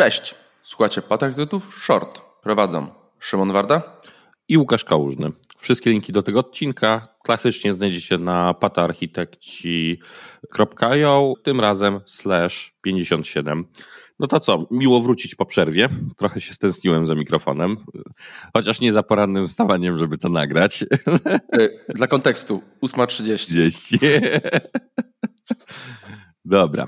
Cześć, słuchacie Patriotów Short. Prowadzą Szymon Warda i Łukasz Kałużny. Wszystkie linki do tego odcinka klasycznie znajdziecie na patarchitekci.io, tym razem slash 57. No to co, miło wrócić po przerwie. Trochę się stęskniłem za mikrofonem, chociaż nie za porannym wstawaniem, żeby to nagrać. E, dla kontekstu, 8.30. Dobra.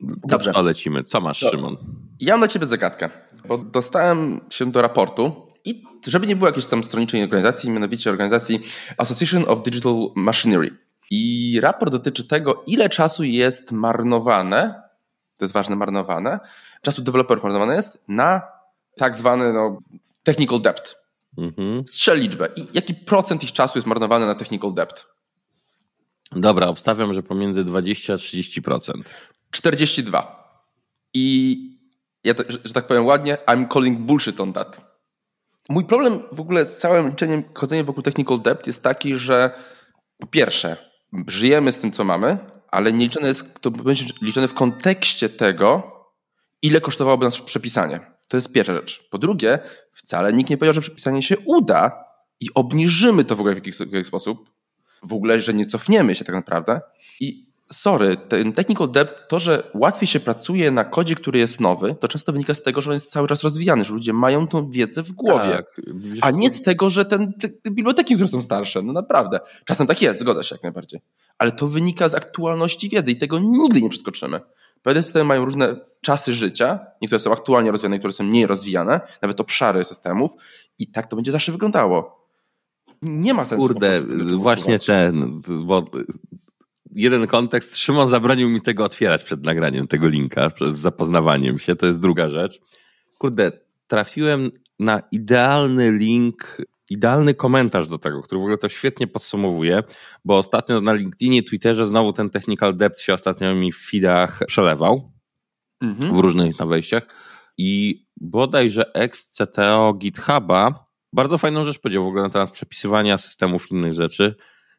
Dobrze. To lecimy. Co masz, Szymon? Ja mam dla ciebie zagadkę, bo dostałem się do raportu i żeby nie było jakiejś tam stronniczej organizacji, mianowicie organizacji Association of Digital Machinery. I raport dotyczy tego, ile czasu jest marnowane, to jest ważne, marnowane, czasu deweloperów marnowane jest na tak zwany no, technical debt. Mhm. Strzel liczbę. I jaki procent ich czasu jest marnowany na technical debt? Dobra, obstawiam, że pomiędzy 20 a 30%. 42. I ja, że tak powiem ładnie, I'm calling bullshit on that. Mój problem w ogóle z całym liczeniem, chodzeniem wokół technical debt jest taki, że po pierwsze, żyjemy z tym, co mamy, ale nie liczone jest, to będzie liczone w kontekście tego, ile kosztowałoby nas przepisanie. To jest pierwsza rzecz. Po drugie, wcale nikt nie powiedział, że przepisanie się uda i obniżymy to w ogóle w jakiś, w jakiś sposób. W ogóle, że nie cofniemy się tak naprawdę. I sorry, ten technical debt, to, że łatwiej się pracuje na kodzie, który jest nowy, to często wynika z tego, że on jest cały czas rozwijany, że ludzie mają tą wiedzę w głowie, tak, a nie z tego, że ten, te, te, biblioteki, które są starsze, no naprawdę. Czasem tak jest, zgodzę się jak najbardziej. Ale to wynika z aktualności wiedzy i tego nigdy nie przeskoczymy. Pewne systemy mają różne czasy życia, niektóre są aktualnie rozwijane, niektóre są mniej rozwijane, nawet obszary systemów i tak to będzie zawsze wyglądało. Nie ma sensu. Kurde, właśnie ten, bo jeden kontekst. Szymon zabronił mi tego otwierać przed nagraniem tego linka, przed zapoznawaniem się. To jest druga rzecz. Kurde, trafiłem na idealny link, idealny komentarz do tego, który w ogóle to świetnie podsumowuje, bo ostatnio na LinkedInie, Twitterze znowu ten technical debt się ostatnio mi w feedach przelewał mhm. w różnych na wejściach i bodajże ex-CTO GitHuba bardzo fajną rzecz powiedział w ogóle na temat przepisywania systemów innych rzeczy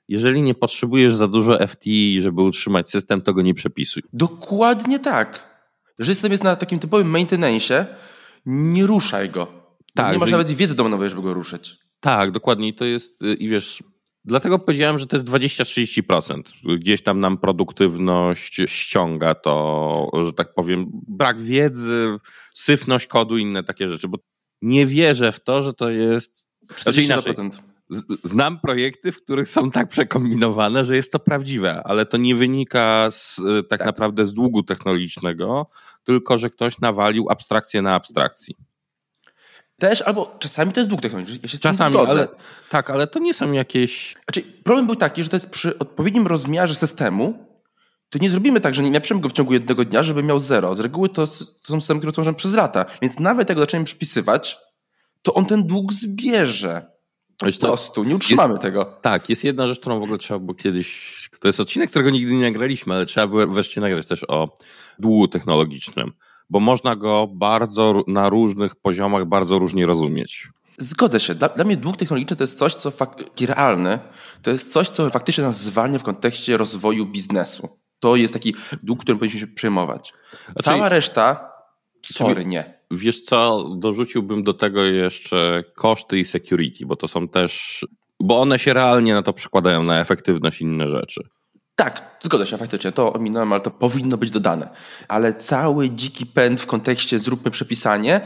jeżeli nie potrzebujesz za dużo FTI, żeby utrzymać system, to go nie przepisuj. Dokładnie tak. Jeżeli system jest na takim typowym maintenance, nie ruszaj go. Tak, nie masz że... nawet wiedzy domenowej, żeby go ruszyć. Tak, dokładnie. I to jest, y, i wiesz, dlatego powiedziałem, że to jest 20-30%. Gdzieś tam nam produktywność ściąga to, że tak powiem, brak wiedzy, syfność kodu, inne takie rzeczy, bo nie wierzę w to, że to jest 40%. Znaczy Znam projekty, w których są tak przekombinowane, że jest to prawdziwe, ale to nie wynika z, tak, tak, naprawdę z długu technologicznego, tylko że ktoś nawalił abstrakcję na abstrakcji. Też, albo czasami to jest dług technologiczny. Ja się czasami, ale, tak, ale to nie są jakieś. Znaczy, problem był taki, że to jest przy odpowiednim rozmiarze systemu, to nie zrobimy tak, że nie napiszemy go w ciągu jednego dnia, żeby miał zero. Z reguły to, to są systemy, które tworzymy przez lata. Więc nawet jak go zaczniemy przypisywać, to on ten dług zbierze. Po prostu, nie utrzymamy jest, tego. Tak, jest jedna rzecz, którą w ogóle trzeba było kiedyś. To jest odcinek, którego nigdy nie nagraliśmy, ale trzeba było wreszcie nagrać też o długu technologicznym, bo można go bardzo na różnych poziomach bardzo różnie rozumieć. Zgodzę się. Dla, dla mnie dług technologiczny to jest coś, co fak- realny, to jest coś, co faktycznie nas zwalnia w kontekście rozwoju biznesu. To jest taki dług, którym powinniśmy się przejmować. Znaczy, Cała reszta, sorry, nie. Wiesz co, dorzuciłbym do tego jeszcze koszty i security, bo to są też, bo one się realnie na to przekładają, na efektywność i inne rzeczy. Tak, zgodzę się, faktycznie, to ominąłem, ale to powinno być dodane. Ale cały dziki pęd w kontekście zróbmy przepisanie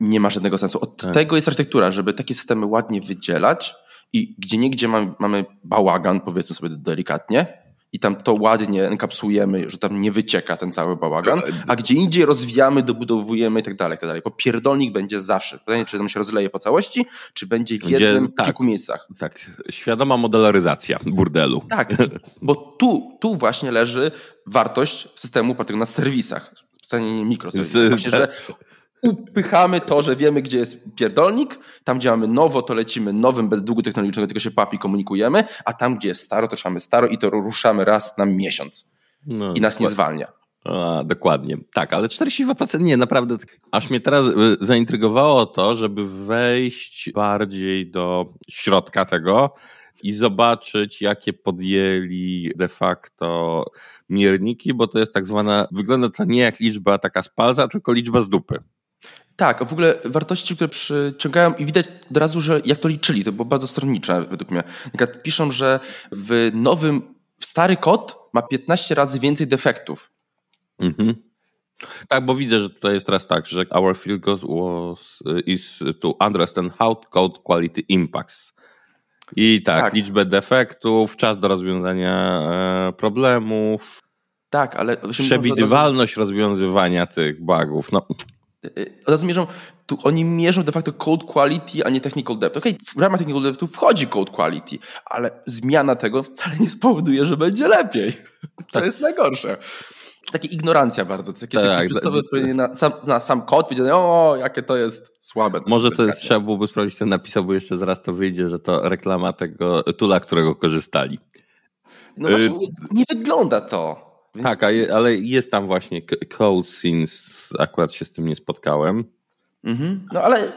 nie ma żadnego sensu. Od tak. tego jest architektura, żeby takie systemy ładnie wydzielać i gdzie niegdzie mamy, mamy bałagan, powiedzmy sobie delikatnie, i tam to ładnie enkapsujemy, że tam nie wycieka ten cały bałagan, a gdzie indziej rozwijamy, dobudowujemy i tak dalej, tak dalej. Bo pierdolnik będzie zawsze. Pytanie, czy tam się rozleje po całości, czy będzie w będzie, jednym, tak, kilku miejscach. Tak, świadoma modelaryzacja burdelu. Tak, bo tu, tu właśnie leży wartość systemu opartego na serwisach. Specjalnie nie mikroserwisach. Właśnie, że upychamy to, że wiemy, gdzie jest pierdolnik, tam gdzie mamy nowo, to lecimy nowym, bez długu technologicznego, tylko się papi komunikujemy, a tam, gdzie jest staro, to trzymamy staro i to ruszamy raz na miesiąc. No, I nas dokładnie. nie zwalnia. A, dokładnie. Tak, ale 42% nie, naprawdę. Aż mnie teraz y, zaintrygowało to, żeby wejść bardziej do środka tego, i zobaczyć, jakie podjęli de facto mierniki, bo to jest tak zwana, wygląda to nie jak liczba taka z palca, tylko liczba z dupy. Tak, w ogóle wartości, które przyciągają i widać od razu, że jak to liczyli, to było bardzo stronnicze według mnie. Piszą, że w nowym, w stary kod ma 15 razy więcej defektów. Mhm. Tak, bo widzę, że tutaj jest teraz tak, że our field goal was, is to understand how code quality impacts. I tak, tak. liczbę defektów, czas do rozwiązania e, problemów. Tak, ale... Przewidywalność rozwiązywania tych bugów. No. Od razu mierzą, tu oni mierzą de facto code quality, a nie technical depth. Okej, okay, w ramach technical depthu wchodzi code quality, ale zmiana tego wcale nie spowoduje, że będzie lepiej. To tak. jest najgorsze takie ignorancja bardzo. To takie tak, testowe odpowiednie na sam, na sam kod, powiedziane, o, jakie to jest słabe. Może to jest, trzeba byłoby sprawdzić ten napisał, bo jeszcze zaraz to wyjdzie, że to reklama tego tula, którego korzystali. No właśnie, y, nie, nie wygląda to. Więc... Tak, ale jest tam właśnie code scenes, akurat się z tym nie spotkałem. Mhm. No ale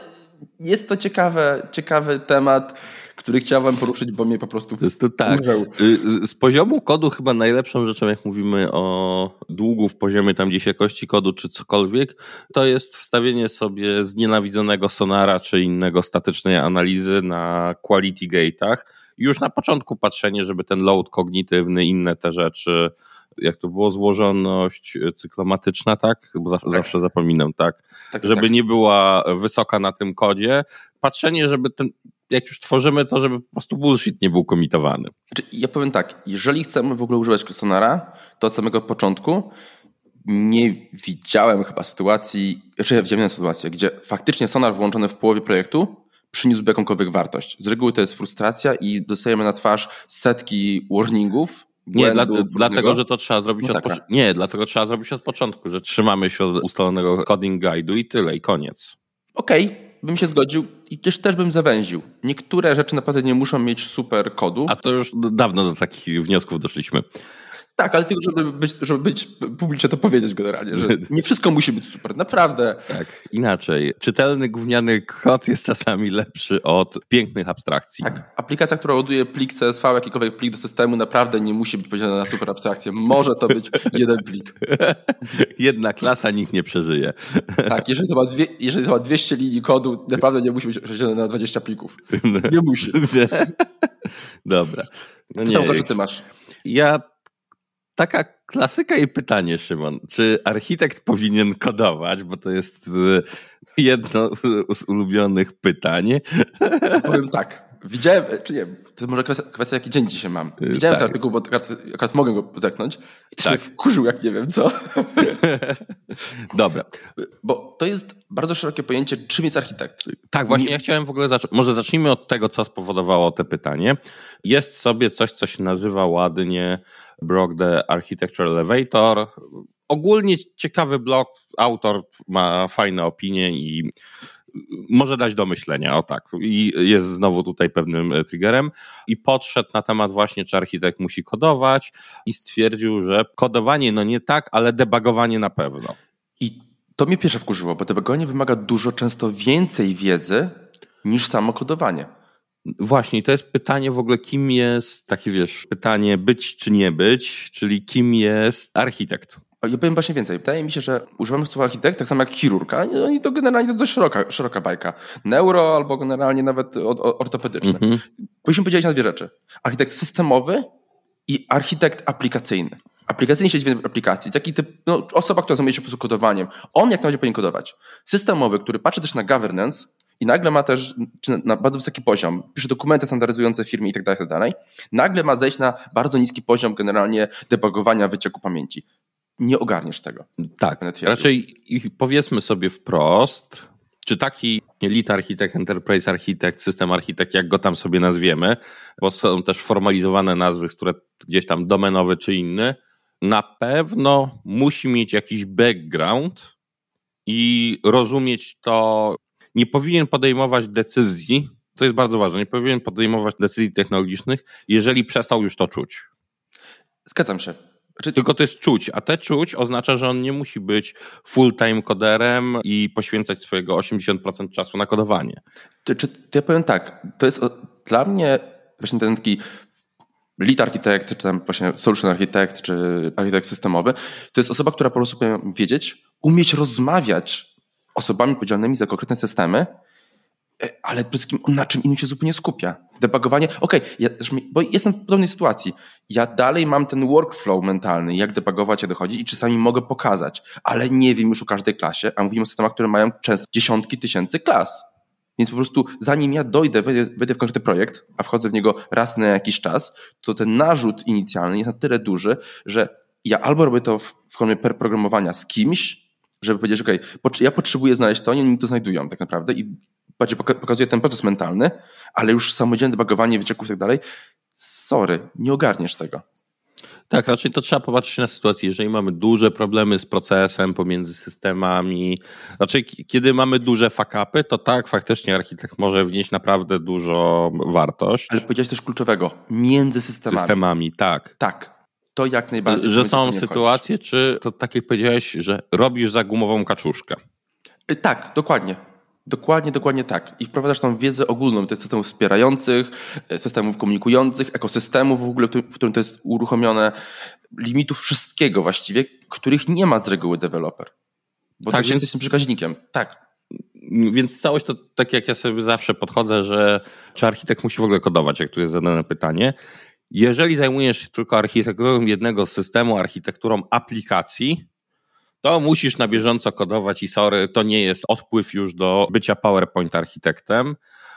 jest to ciekawe, ciekawy temat który chciałem poruszyć, bo mnie po prostu jest to tak. Y, z poziomu kodu chyba najlepszą rzeczą, jak mówimy o długu w poziomie tam gdzieś jakości kodu czy cokolwiek, to jest wstawienie sobie znienawidzonego sonara czy innego statycznej analizy na quality gate'ach. Już na początku patrzenie, żeby ten load kognitywny, inne te rzeczy, jak to było, złożoność cyklomatyczna, tak? Bo zawsze, tak. zawsze zapominam, tak? tak żeby tak. nie była wysoka na tym kodzie. Patrzenie, żeby ten, jak już tworzymy to, żeby po prostu bullshit nie był komitowany. Znaczy, ja powiem tak, jeżeli chcemy w ogóle używać Sonara, to od samego początku nie widziałem chyba sytuacji, jeszcze ja widziałem sytuację, gdzie faktycznie Sonar włączony w połowie projektu przyniósłby jakąkolwiek wartość. Z reguły to jest frustracja i dostajemy na twarz setki warningów, nie, dla, dlatego, że to trzeba zrobić od początku. Nie, dlatego trzeba zrobić od początku, że trzymamy się od ustalonego coding guide'u i tyle, i koniec. Okej, okay bym się zgodził i też, też bym zawęził. Niektóre rzeczy naprawdę nie muszą mieć super kodu. A to już dawno do takich wniosków doszliśmy. Tak, ale tylko, żeby być, żeby być publicznie to powiedzieć generalnie, że nie wszystko musi być super, naprawdę. Tak, inaczej. Czytelny gówniany kod jest czasami lepszy od pięknych abstrakcji. Tak, aplikacja, która ładuje plik CSV, jakikolwiek plik do systemu, naprawdę nie musi być podzielona na super abstrakcję. Może to być jeden plik. Jedna klasa nikt nie przeżyje. Tak, jeżeli to ma, dwie, jeżeli to ma 200 linii kodu, naprawdę nie musi być rozdzielone na 20 plików. Nie musi. Dobra. No nie, Co tam, ty masz? Ja taka klasyka i pytanie, Szymon. Czy architekt powinien kodować, bo to jest y, jedno z ulubionych pytań? Powiem tak. Widziałem, czy nie, to może kwestia, kwestia jaki dzień dzisiaj mam. Y, Widziałem tak. ten artykuł, bo akurat, mogę go zerknąć i to tak. mnie wkurzył, jak nie wiem co. Dobra. Bo to jest bardzo szerokie pojęcie, czym jest architekt. Tak, właśnie nie... ja chciałem w ogóle zacząć, może zacznijmy od tego, co spowodowało to pytanie. Jest sobie coś, co się nazywa ładnie blog The Architecture Elevator. Ogólnie ciekawy blog, autor ma fajne opinie i może dać do myślenia, o tak. I jest znowu tutaj pewnym e, triggerem. I podszedł na temat właśnie, czy architekt musi kodować i stwierdził, że kodowanie no nie tak, ale debugowanie na pewno. I to mnie pierwsze wkurzyło, bo debugowanie wymaga dużo często więcej wiedzy niż samo kodowanie. Właśnie, to jest pytanie w ogóle, kim jest, takie wiesz, pytanie być czy nie być, czyli kim jest architekt. Ja powiem właśnie więcej. Wydaje mi się, że używamy słowa architekt tak samo jak chirurga i to generalnie to dość szeroka, szeroka bajka. Neuro albo generalnie nawet ortopedyczny. Mm -hmm. Powinniśmy podzielić na dwie rzeczy. Architekt systemowy i architekt aplikacyjny. Aplikacyjny w aplikacji. Taki typ, no, osoba, która zajmuje się po prostu kodowaniem. On jak najbardziej powinien kodować. Systemowy, który patrzy też na governance, i nagle ma też na bardzo wysoki poziom, pisze dokumenty standaryzujące firmy i tak dalej, tak dalej, nagle ma zejść na bardzo niski poziom generalnie debugowania wycieku pamięci. Nie ogarniesz tego. Tak, raczej powiedzmy sobie wprost, czy taki lead architekt, enterprise architekt, system architekt, jak go tam sobie nazwiemy, bo są też formalizowane nazwy, które gdzieś tam domenowy czy inny, na pewno musi mieć jakiś background i rozumieć to nie powinien podejmować decyzji, to jest bardzo ważne, nie powinien podejmować decyzji technologicznych, jeżeli przestał już to czuć. Zgadzam się. Znaczy... Tylko to jest czuć, a te czuć oznacza, że on nie musi być full-time koderem i poświęcać swojego 80% czasu na kodowanie. To, czy, ja powiem tak, to jest dla mnie właśnie ten taki lead architect, czy tam właśnie solution architect, czy architekt systemowy, to jest osoba, która po prostu powinna wiedzieć, umieć rozmawiać osobami odpowiedzialnymi za konkretne systemy, e, ale przede wszystkim na czym innym się zupełnie skupia. Debugowanie, okej, okay, ja, bo jestem w podobnej sytuacji. Ja dalej mam ten workflow mentalny, jak debugować, jak dochodzić i czasami mogę pokazać, ale nie wiem już o każdej klasie, a mówimy o systemach, które mają często dziesiątki tysięcy klas. Więc po prostu zanim ja dojdę, wejdę, wejdę w konkretny projekt, a wchodzę w niego raz na jakiś czas, to ten narzut inicjalny jest na tyle duży, że ja albo robię to w, w formie programowania z kimś, żeby powiedzieć, ok, ja potrzebuję znaleźć to, oni to znajdują tak naprawdę i bardziej pokazuje ten proces mentalny, ale już samodzielne debugowanie wycieków i tak dalej, sorry, nie ogarniesz tego. Tak, raczej to trzeba popatrzeć na sytuację. Jeżeli mamy duże problemy z procesem pomiędzy systemami, raczej kiedy mamy duże fakapy, to tak, faktycznie architekt może wnieść naprawdę dużo wartość. Ale powiedziałeś też kluczowego, między systemami. Systemami, tak. Tak. To jak najbardziej. Że są sytuacje, wchodzić. czy to tak jak powiedziałeś, że robisz za gumową kaczuszkę. Y, tak, dokładnie. Dokładnie, dokładnie tak. I wprowadzasz tam wiedzę ogólną tych systemów wspierających, e, systemów komunikujących, ekosystemów w ogóle, w którym to jest uruchomione, limitów wszystkiego właściwie, których nie ma z reguły deweloper. Bo tak, jesteś przekaźnikiem. Tak. Więc całość to tak jak ja sobie zawsze podchodzę, że czy architekt musi w ogóle kodować, jak tu jest zadane pytanie. Jeżeli zajmujesz się tylko architekturą jednego systemu, architekturą aplikacji, to musisz na bieżąco kodować i sorry, to nie jest odpływ już do bycia PowerPoint architektem.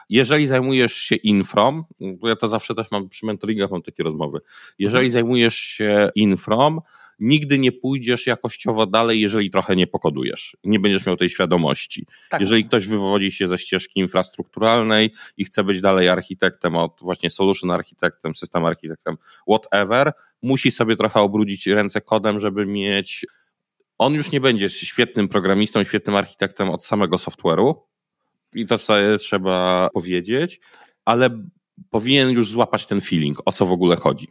Jeżeli zajmujesz się infrom, ja to zawsze też mam przy mentoringach mam takie rozmowy. Jeżeli mhm. zajmujesz się infrom, nigdy nie pójdziesz jakościowo dalej, jeżeli trochę nie pokodujesz. Nie będziesz miał tej świadomości. Tak. Jeżeli ktoś wywodzi się ze ścieżki infrastrukturalnej i chce być dalej architektem, od właśnie solution architektem, system architektem, whatever, musi sobie trochę obrudzić ręce kodem, żeby mieć on już nie będzie świetnym programistą, świetnym architektem od samego software'u i to sobie trzeba powiedzieć, ale powinien już złapać ten feeling, o co w ogóle chodzi.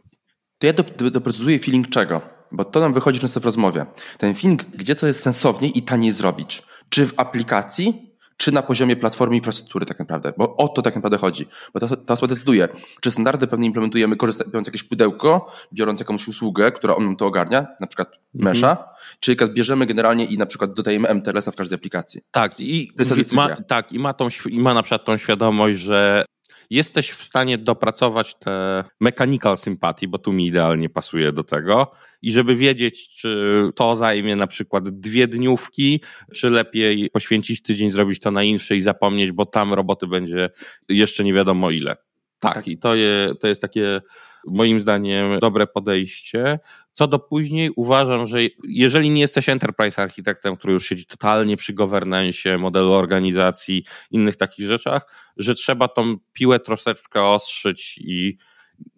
To ja doprecyzuję feeling czego? Bo to nam wychodzi często w rozmowie. Ten feeling, gdzie to jest sensowniej i taniej zrobić. Czy w aplikacji, czy na poziomie platformy infrastruktury tak naprawdę, bo o to tak naprawdę chodzi. Bo ta, ta osoba decyduje, czy standardy pewnie implementujemy korzystając jakieś pudełko, biorąc jakąś usługę, która on nam to ogarnia, na przykład mhm. Mesha, czy bierzemy generalnie i na przykład dodajemy MTLS-a w każdej aplikacji. Tak, i, ma, tak, i ma, tą, i ma na przykład tą świadomość, że jesteś w stanie dopracować te mechanical sympatii, bo tu mi idealnie pasuje do tego. I żeby wiedzieć, czy to zajmie na przykład dwie dniówki, czy lepiej poświęcić tydzień, zrobić to na inszy i zapomnieć, bo tam roboty będzie jeszcze nie wiadomo ile. Tak, tak. i to, je, to jest takie moim zdaniem dobre podejście. Co do później, uważam, że jeżeli nie jesteś enterprise architektem, który już siedzi totalnie przy governance, modelu organizacji, innych takich rzeczach, że trzeba tą piłę troszeczkę ostrzyć i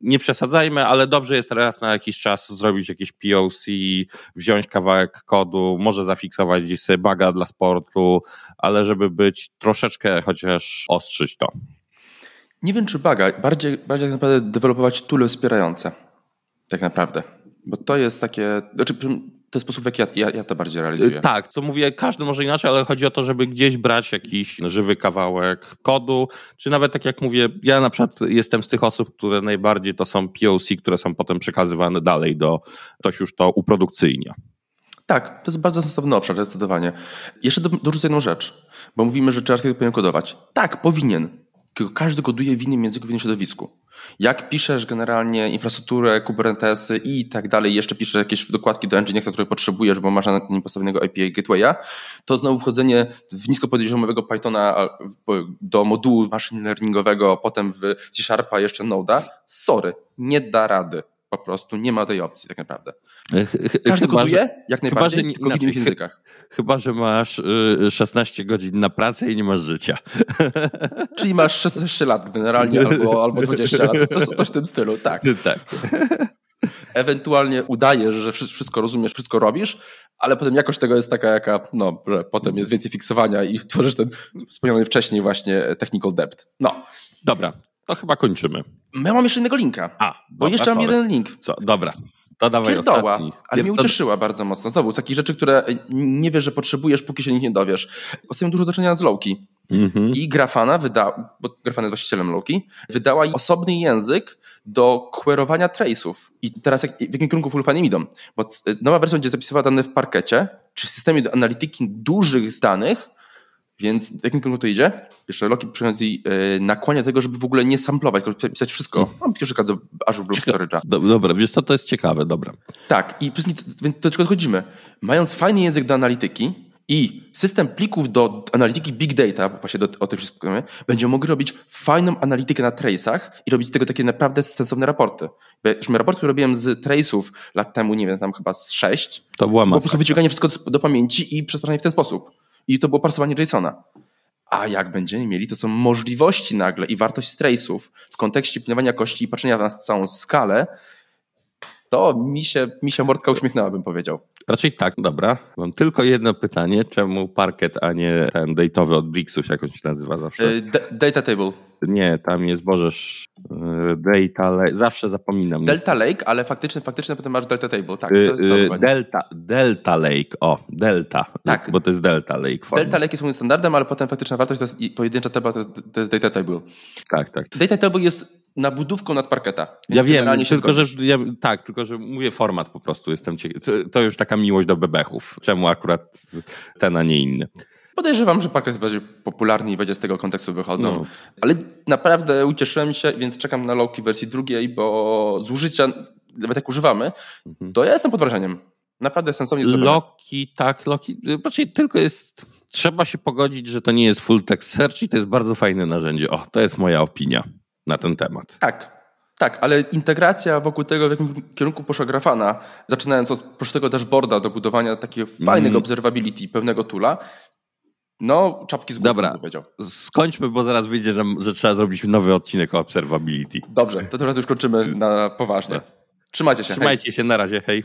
nie przesadzajmy, ale dobrze jest raz na jakiś czas zrobić jakieś POC, wziąć kawałek kodu, może zafiksować gdzieś sobie baga dla sportu, ale żeby być troszeczkę chociaż ostrzyć to. Nie wiem, czy baga, bardziej, bardziej tak naprawdę dewelopować toole wspierające. Tak naprawdę. Bo to jest takie, znaczy to jest sposób, w jaki ja, ja, ja, to bardziej realizuję. Tak, to mówię, każdy może inaczej, ale chodzi o to, żeby gdzieś brać jakiś żywy kawałek kodu, czy nawet tak jak mówię, ja na przykład jestem z tych osób, które najbardziej to są POC, które są potem przekazywane dalej do, ktoś już to uprodukcyjnia. Tak, to jest bardzo sensowny obszar, zdecydowanie. Jeszcze dorzucę jedną rzecz, bo mówimy, że JavaScript powinien kodować. Tak, powinien, każdy koduje w innym języku, w innym środowisku. Jak piszesz generalnie infrastrukturę, Kubernetesy i tak dalej, jeszcze piszesz jakieś dokładki do Nginxa, które potrzebujesz, bo masz na nim postawionego API Gatewaya, to znowu wchodzenie w niskopodiozomowego Pythona do modułu machine learningowego, potem w C Sharpa jeszcze Node'a, sorry, nie da rady po prostu nie ma tej opcji tak naprawdę. Każdy chyba, koduje, że, jak najbardziej, chyba, że, tylko w innych językach. Chyba, że masz 16 y, godzin na pracę i nie masz życia. Czyli masz 16 lat generalnie albo, albo 20 lat. To, to w tym stylu, tak. tak. Ewentualnie udajesz, że wszystko rozumiesz, wszystko robisz, ale potem jakość tego jest taka, jaka, no, że potem jest więcej fiksowania i tworzysz ten wspomniany wcześniej właśnie technical depth. No. Dobra, to chyba kończymy. My mam jeszcze innego linka. A, bo dobra, jeszcze mam sorry. jeden link. Co? Dobra. To dawaj Pierdoła, ostatni. ale mnie ucieszyła bardzo mocno. Znowu, z takich rzeczy, które nie wiesz, że potrzebujesz, póki się nich nie dowiesz. Ostatnio dużo do czynienia z Lowki. Mhm. I Grafana wydała, bo Grafana jest właścicielem Loki, wydała osobny język do querowania trace'ów. I teraz jak, w jakim kierunku w fajnie idą? Bo nowa wersja będzie zapisywała dane w parkecie, czy systemie do analityki dużych danych, więc w jakim kierunku to idzie? Jeszcze Loki przychodzi yy, nakłania tego, żeby w ogóle nie samplować, tylko pisać wszystko. Mhm. Mam przykład do Azure Block Storage'a. Dobra, wiesz co, to jest ciekawe, dobra. Tak, i do czego dochodzimy? Mając fajny język do analityki, i system plików do analityki big data, bo właśnie do, o tym wszystkim będzie mógł robić fajną analitykę na trace'ach i robić z tego takie naprawdę sensowne raporty. Bo już raport, który robiłem z trace'ów lat temu, nie wiem, tam chyba z sześć, to była po prostu wyciąganie wszystko do pamięci i przetwarzanie w ten sposób. I to było parsowanie JSONa. A jak będziemy mieli, to są możliwości nagle i wartość trace'ów w kontekście pilnowania jakości i patrzenia na całą skalę, to mi się, mi się mordka uśmiechnęła, bym powiedział. Raczej tak, dobra. Mam tylko jedno pytanie. Czemu Parket, a nie ten date'owy od Blixus, jak on się nazywa zawsze? E, data Table. Nie, tam jest, bożesz, e, Data Lake, zawsze zapominam. Delta Lake, ale faktycznie, faktycznie potem masz Delta Table, tak. To jest Delta, Delta Lake, o, Delta, tak. bo to jest Delta Lake. Form. Delta Lake jest moim standardem, ale potem faktyczna wartość to jest pojedyncza tabla, to jest, to jest Data Table. Tak, tak. Data Table jest nabudówką nad parketa. Ja wiem, tylko że, ja, tak, tylko że mówię format po prostu, jestem ciekaw. To, to już taka miłość do bebechów. Czemu akurat ten, a nie inny? Podejrzewam, że parket jest bardziej popularny i będzie z tego kontekstu wychodzą. No. Ale naprawdę ucieszyłem się, więc czekam na Loki wersji drugiej, bo z użycia, nawet jak używamy, mhm. to ja jestem pod wrażeniem. Naprawdę sensownie zrobione. Loki, tak, Loki. Raczej tylko jest. Trzeba się pogodzić, że to nie jest full text search i to jest bardzo fajne narzędzie. O, to jest moja opinia na ten temat. Tak, tak, ale integracja wokół tego, w jakim kierunku poszła Grafana, zaczynając od prostego dashboarda do budowania takiego fajnego mm. observability, pewnego toola, no, czapki z głową Dobra, powiedział. skończmy, bo zaraz wyjdzie nam, że trzeba zrobić nowy odcinek o observability. Dobrze, to teraz już kończymy na poważnie. Trzymajcie się. Trzymajcie hej. się, na razie, hej.